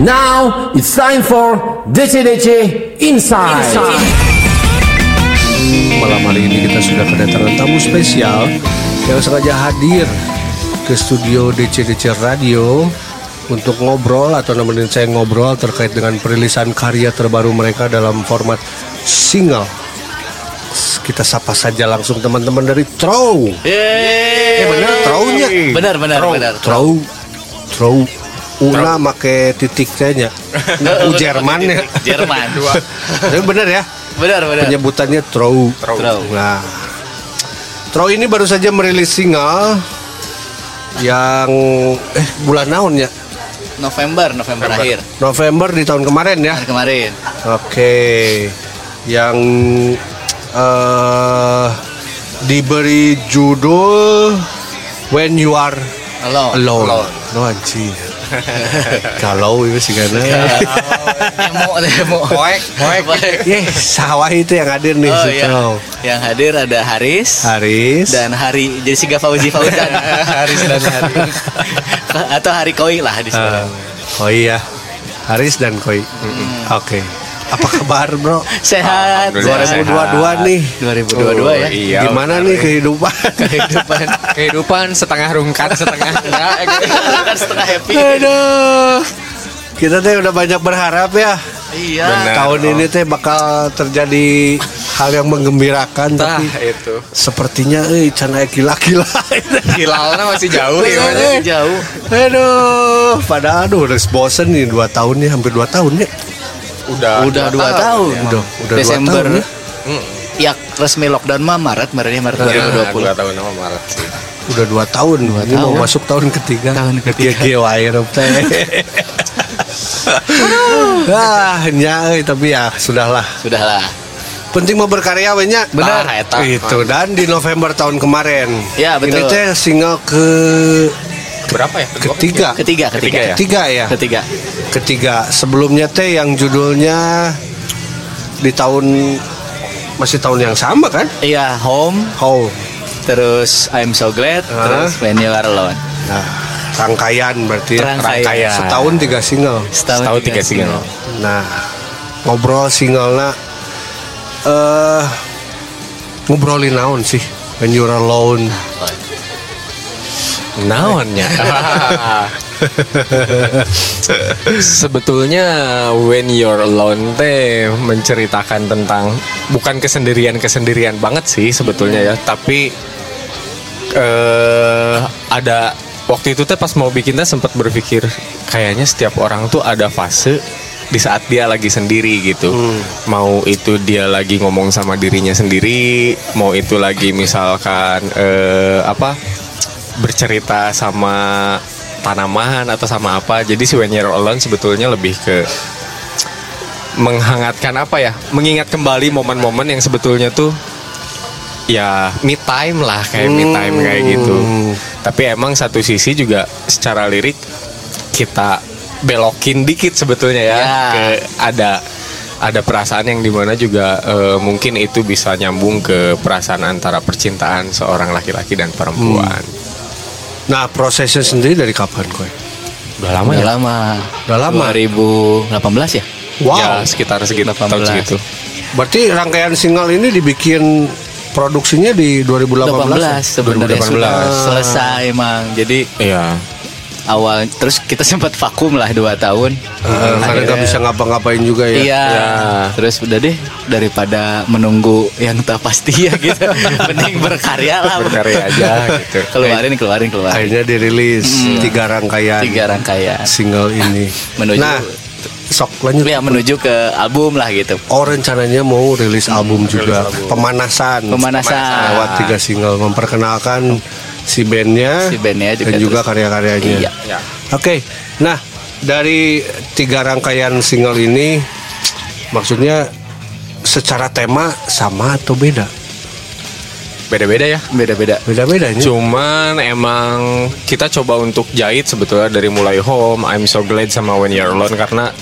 Now it's time for DC-DC Inside. Malam hari ini kita sudah kedatangan tamu spesial yang sengaja hadir ke studio DC-DC Radio untuk ngobrol atau nemenin saya ngobrol terkait dengan perilisan karya terbaru mereka dalam format single. Kita sapa saja langsung teman-teman dari Trow. Eh, bener, Trow-nya. Benar, benar, benar. Trow, Trow. Una make titik kayaknya. U Jerman ya. Jerman. Tapi bener ya. Benar, benar. Penyebutannya Trow. Trow. Nah, Trow ini baru saja merilis single yang eh bulan naon ya? November, November akhir. November di tahun kemarin ya. Tahun kemarin. Oke. Yang eh diberi judul When You Are Halo. Alone. No anjir. Kalau itu sih karena Emo, emo. Poek, poek. Yes, sawah itu yang hadir nih Oh si iya. Yang hadir ada Haris Haris dan Hari Jessica Fauzi Fauzan. Haris dan Hari. Atau Hari Koi lah di sini. Eh, Koi ya Haris dan Koi Oke Apa kabar bro? Sehat. Alhamdulillah, 2022 nih 2022 ya. iya, Gimana nih kehidupan? Kehidupan kehidupan setengah rungkat setengah enggak kan setengah happy. Aduh Kita teh udah banyak berharap ya Iya. Benar. Tahun ini teh bakal terjadi hal yang menggembirakan Tah, Tapi itu sepertinya eh cana gila-gila hilalnya masih jauh ya Mas. Masih jauh. Aduh Padahal aduh udah bosen nih 2 tahun nih Hampir 2 tahun ya udah Udah dua tahun. Udah, udah 2 Desember. tahun ya Ya resmi lockdown mah Maret, Maret Maret Ya, 2020. dua tahun sama Maret sih Udah dua tahun, ini mau tahun. masuk tahun ketiga. Tahun ketiga. Reup teh. ah, nya tapi ya sudahlah. Sudahlah. Penting mau berkarya we nya. Benar. Ah, eta. Itu dan di November tahun kemarin. Ya, betul. Ini teh single ke berapa ya Kedua, ketiga. Ketiga, ketiga. ya? Ketiga ya. Ketiga. Ketiga. Sebelumnya teh yang judulnya di tahun masih tahun yang sama kan? Iya, home, How? terus I'm so glad, Ah. terus when you are alone. Nah, rangkaian berarti ya. Rangkaian. Setahun tiga single. Setahun, Setahun tiga single. Nah, ngobrol single na eh ngobrolin naon sih when you're alone. Naonnya? Sebetulnya when you're alone teh menceritakan tentang bukan kesendirian kesendirian banget sih sebetulnya ya tapi eh ada waktu itu teh pas mau bikin teh sempat berpikir kayaknya setiap orang tuh ada fase di saat dia lagi sendiri gitu. Mau itu dia lagi ngomong sama dirinya sendiri mau itu lagi misalkan eh, apa bercerita sama tanaman atau sama apa. Jadi si When You're Alone sebetulnya lebih ke menghangatkan apa ya? Mengingat kembali momen-momen yang sebetulnya tuh ya me time lah kayak me time kayak gitu. Tapi emang satu sisi juga secara lirik kita belokin dikit sebetulnya ya, Ya. ke ada ada perasaan yang di mana juga eh, mungkin itu bisa nyambung ke perasaan antara percintaan seorang laki-laki dan perempuan Nah, prosesnya sendiri dari kapan kowe? udah lama Udah ya lama. Udah lama. 2018 ya? Wow. ya sekitar sekitar tahun 18. segitu Berarti rangkaian single ini dibikin produksinya di 2018. 18 sebenarnya 2018. sudah selesai emang. Jadi iya awal terus kita sempat vakum lah 2 tahun. Eh, karena nggak bisa ngapa-ngapain juga ya. Iya. Ya. Terus udah deh daripada menunggu yang tak pasti ya gitu. Mending berkarya lah. berkarya aja gitu Keluarin, keluarin, keluarin. Akhirnya dirilis tiga rangkaian Tiga rangkaian. single ini. Menuju- Nah, sok lanjut. Ya menuju ke album lah gitu. Oh rencananya mau rilis album juga pemanasan Pemanasan. lewat tiga single memperkenalkan si bandnya Si bandnya juga dan juga karya-karyanya. Iya. ya Oke, nah dari tiga rangkaian single ini maksudnya secara tema sama atau beda? beda-beda ya Beda-beda. Beda-bedanya. Cuman emang kita coba untuk jahit sebetulnya dari mulai home, I'm so glad sama when you're alone karena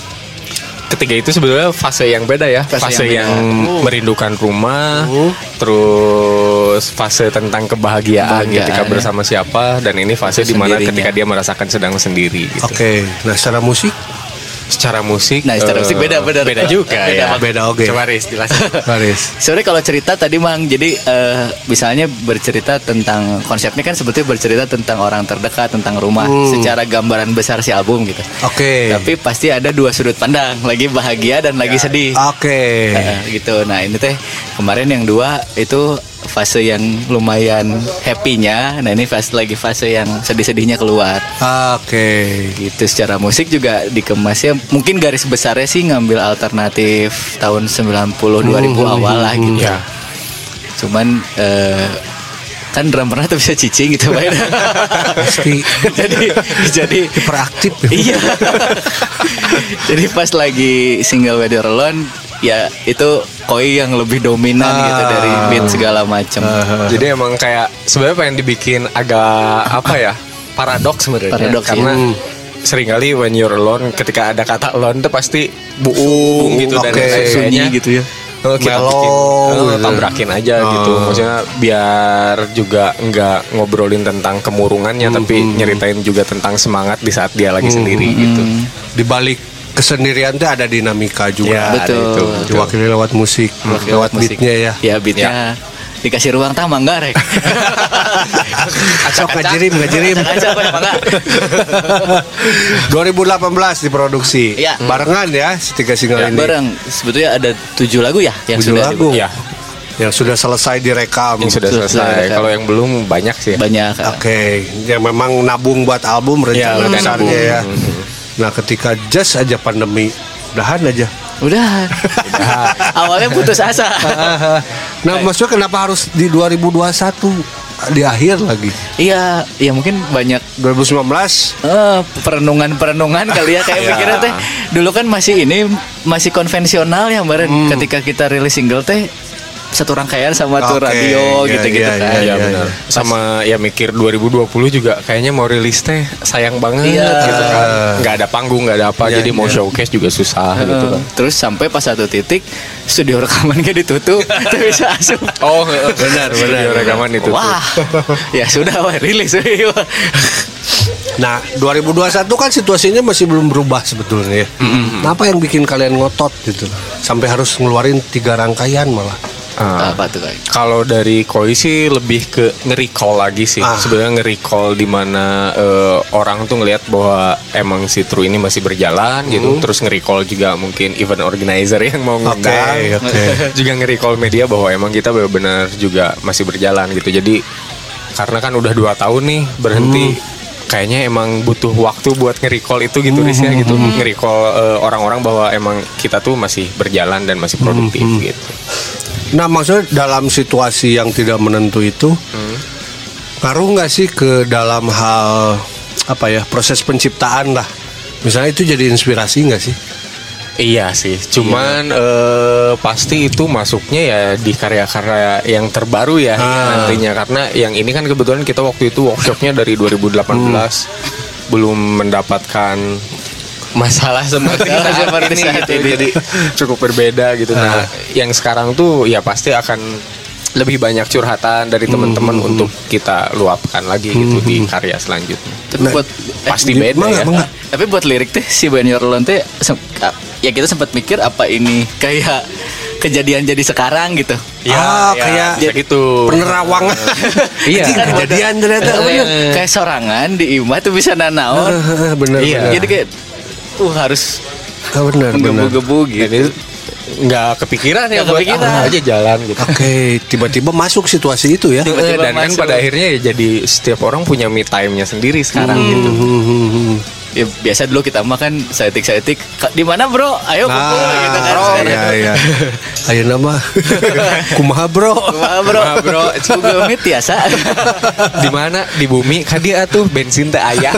ketiga itu sebetulnya fase yang beda ya, Fase fase, yang yang, beda. Uh. merindukan rumah, Uh. terus fase tentang kebahagiaan Kebahagiaan, ketika ya. bersama siapa dan ini fase di mana Sendirinya. ketika dia merasakan sedang sendiri gitu. Oke, nah secara musik secara musik Nah, secara eh, musik beda, benar. beda juga Beda, ya. Beda oke. coba Riz jelasin Faris. Sebenarnya kalau cerita tadi mang, jadi eh, misalnya bercerita tentang konsepnya kan sebetulnya bercerita tentang orang terdekat, tentang rumah, secara gambaran besar si album gitu. Oke. Tapi pasti ada dua sudut pandang, lagi bahagia dan lagi sedih. Oke. Eh, gitu. Nah ini teh kemarin yang dua itu fase yang lumayan happy-nya. Nah ini fase lagi fase yang sedih-sedihnya keluar. Oke. Gitu secara musik juga dikemasnya mungkin garis besarnya sih ngambil alternatif tahun 90 2000 awal lah gitu. Ya. Cuman eh, kan drummernya tuh bisa cicing gitu Pak. Pasti. jadi jadi Hiperaktif. iya. jadi pas lagi single Weather Alone ya itu koi yang lebih dominan Ah. gitu dari beat segala macam. jadi emang kayak sebenarnya pengen dibikin agak apa ya paradoks sebenarnya Paradoks, karena iya. sering kali when you're alone ketika ada kata alone itu pasti buung gitu dan Oke. kayaknya Sunyi gitu ya. Oh, kita Mellow bikin, oh, gitu. tabrakin aja gitu. Oh. Maksudnya biar juga nggak ngobrolin tentang kemurungannya, tapi nyeritain juga tentang semangat di saat dia lagi sendiri gitu. Di balik kesendirian tuh ada dinamika juga. Ya, Betul. itu. Diwakili lewat musik, lewat musik. beatnya ya. Ya beatnya dikasih ruang tama enggak rek. Sok ngajirim, ngajirim. Acak-acak, Pak, emang enggak? 2018 diproduksi. Iya. Barengan ya si tiga single ini. Bareng sebetulnya ada tujuh lagu ya yang Tujuh sudah lagu. Ya, Yang sudah selesai direkam. yang sudah selesai. selesai. Kalau yang belum banyak sih. ya. banyak. Oke, yang memang nabung buat album rencana Ya, udah besarnya nabung. ya. Nah, ketika just aja pandemi, udahan aja. Udah. Awalnya putus asa. nah, maksudnya kenapa harus di 2021 di akhir lagi? Iya, ya mungkin banyak 2019 eh, perenungan-perenungan kali ya kayak Iya. mikirnya teh dulu kan masih ini masih konvensional ya kemarin Hmm. ketika kita rilis single teh satu rangkaian sama tuh Oke, radio iya, gitu-gitu iya, kan. iya, Iya iya, benar. iya. Sama ya mikir 2020 juga kayaknya mau rilis teh sayang banget Iya. gitu kan. Nggak ada panggung, nggak ada apa. Iya, jadi mau iya. showcase juga susah gitu kan. Terus sampai pas satu titik studio rekamannya ditutup, tuh bisa asup. Oh, benar, benar. Rekaman itu. Wah, ya sudah, wah, rilis. Nah, 2021 kan situasinya masih belum berubah sebetulnya ya. Apa yang bikin kalian ngotot gitu? Sampai harus ngeluarin tiga rangkaian malah. Ah. Apa tuh kayak? Kalau dari Koi sih lebih ke nge-recall lagi sih. Ah. Sebenarnya nge-recall di mana eh, orang tuh ngelihat bahwa emang si True ini masih berjalan gitu. Terus nge-recall juga mungkin event organizer yang mau ngundang. oke. juga nge-recall media bahwa emang kita benar-benar juga masih berjalan gitu. Jadi karena kan udah dua tahun nih berhenti. Kayaknya emang butuh waktu buat nge-recall itu gitu Riz ya gitu. Nge-recall eh, orang-orang bahwa emang kita tuh masih berjalan dan masih produktif gitu. Nah, maksudnya dalam situasi yang tidak menentu itu, ngaruh nggak sih ke dalam hal apa ya proses penciptaan lah? Misalnya itu jadi inspirasi nggak sih? Iya sih, cuman eh, pasti itu masuknya ya di karya-karya yang terbaru ya Ah. nantinya karena yang ini kan kebetulan kita waktu itu workshopnya dari 2018 belum mendapatkan masalah seperti saat Seperti ini saat gitu. ini. jadi cukup berbeda gitu. Nah, yang sekarang tuh ya pasti akan lebih banyak curhatan dari teman-teman untuk kita luapkan lagi gitu di karya selanjutnya. Tapi Nah, buat eh, Pasti di- beda ya. mangga. Tapi buat lirik teh si When You're Alone teh ya kita sempat mikir apa ini kayak kejadian jadi sekarang gitu. Ah, ya, kayak bisa gitu. Penerawangan. Iya. Anjing, kejadian ternyata. kayak, kayak sorangan di imah tuh bisa nanaon. bener, Iya. bener. Jadi kayak uh harus bener, bener. menggebu-gebu Dan gitu. itu nggak kepikiran ya buat kepikiran. ah, aja jalan gitu. Oke, tiba-tiba masuk situasi itu ya. Tiba-tiba Dan kan pada akhirnya ya jadi setiap orang punya me time-nya sendiri sekarang gitu. Hmm, hmm, hmm. Ya, biasa dulu kita makan setik setik di mana bro ayo kumpul gitu kan Nah, sekarang iya, iya. Ayo nama. Kumaha bro. Kumaha, bro Kumaha, bro. Google Meet biasa Di mana di bumi kan dia tuh bensin teh ayah.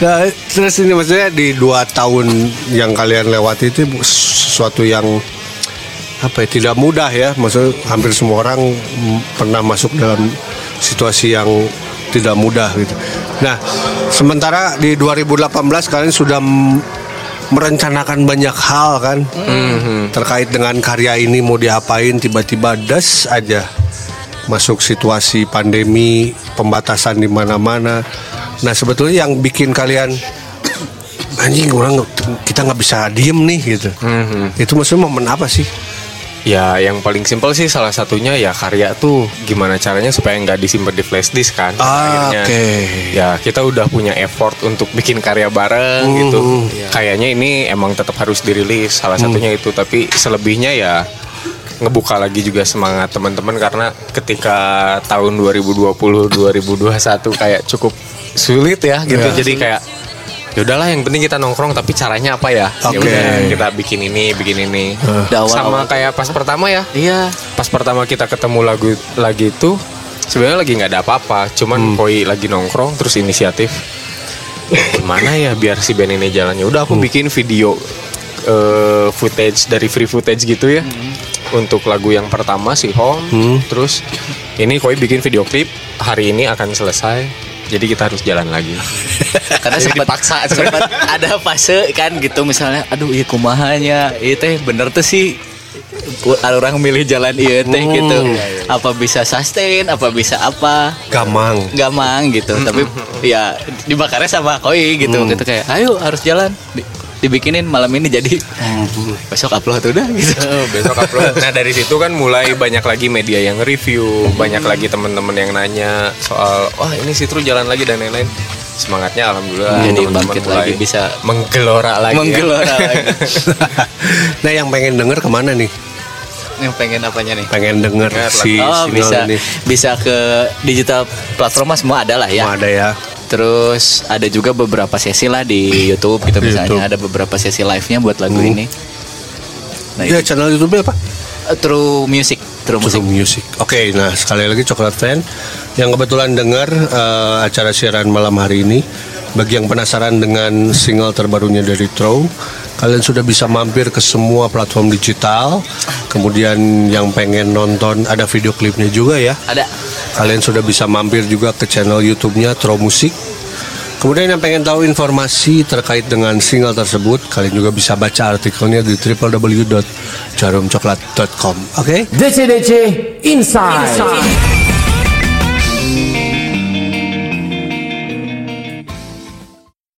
Nah, terus ini maksudnya di dua tahun yang kalian lewati itu sesuatu yang apa ya tidak mudah ya. Maksudnya hampir semua orang pernah masuk dalam situasi yang tidak mudah gitu. Nah, sementara di 2018 kalian sudah merencanakan banyak hal kan terkait dengan karya ini mau diapain tiba-tiba des aja masuk situasi pandemi, pembatasan di mana-mana. Nah sebetulnya yang bikin kalian anjing orang kita nggak bisa diem nih gitu. Itu maksudnya momen apa sih? Ya yang paling simpel sih salah satunya ya karya tuh gimana caranya supaya nggak disimpan di flash disk kan. Ah, Akhirnya oke. ya kita udah punya effort untuk bikin karya bareng Hmm, gitu. Kayaknya ini emang tetap harus dirilis salah Hmm. satunya itu tapi selebihnya ya ngebuka lagi juga semangat teman-teman karena ketika tahun 2020 2021 kayak cukup sulit ya gitu. Ya. Jadi kayak ya udahlah yang penting kita nongkrong tapi caranya apa ya? Ya Oke. udah kita bikin ini, bikin ini. Awal- Sama kayak pas pertama ya? Iya. pas pertama kita ketemu lagu lagi itu sebenarnya lagi nggak ada apa-apa. Cuman Koi lagi nongkrong terus inisiatif. Gimana ya biar si band ini jalannya udah aku bikin video eh, footage dari free footage gitu ya. Untuk lagu yang pertama si Home terus ini Koi bikin video klip. Hari ini akan selesai jadi kita harus jalan lagi. Karena sempat paksa sempat ada fase kan gitu misalnya aduh iya kumahanya. Iya teh bener tuh sih. Ada orang milih jalan iya teh gitu. Apa bisa sustain apa bisa apa? Gamang. gamang gitu. Tapi ya dibakarnya sama koi gitu. Gitu kayak ayo harus jalan. Di- dibikinin malam ini jadi besok upload udah gitu besok upload. Nah dari situ kan mulai banyak lagi media yang review, banyak lagi teman-teman yang nanya soal wah ini Citru jalan lagi dan lain-lain. Semangatnya alhamdulillah Jadi teman-teman bangkit lagi, bisa menggelora lagi. ya. menggelora lagi nah yang pengen denger ke mana nih? yang pengen apanya nih Pengen denger Denger si oh bisa ini. bisa ke digital platform semua ada lah ya Mau ada ya. Terus ada juga beberapa sesi lah di YouTube gitu Di misalnya YouTube. ada beberapa sesi live-nya buat lagu Hmm. ini. Nah, Ya itu channel YouTube apa? uh, True Music, True Music. True Music. Oke, nah sekali lagi Coklat Fan yang kebetulan dengar eh, acara siaran malam hari ini, bagi yang penasaran dengan single terbarunya dari Trow, kalian sudah bisa mampir ke semua platform digital. Kemudian yang pengen nonton ada video klipnya juga ya. Ada Kalian sudah bisa mampir juga ke channel YouTube-nya Trow Musik. Kemudian yang pengen tahu informasi terkait dengan single tersebut, kalian juga bisa baca artikelnya di www.jarumcoklat.com. Oke? DC DC Inside.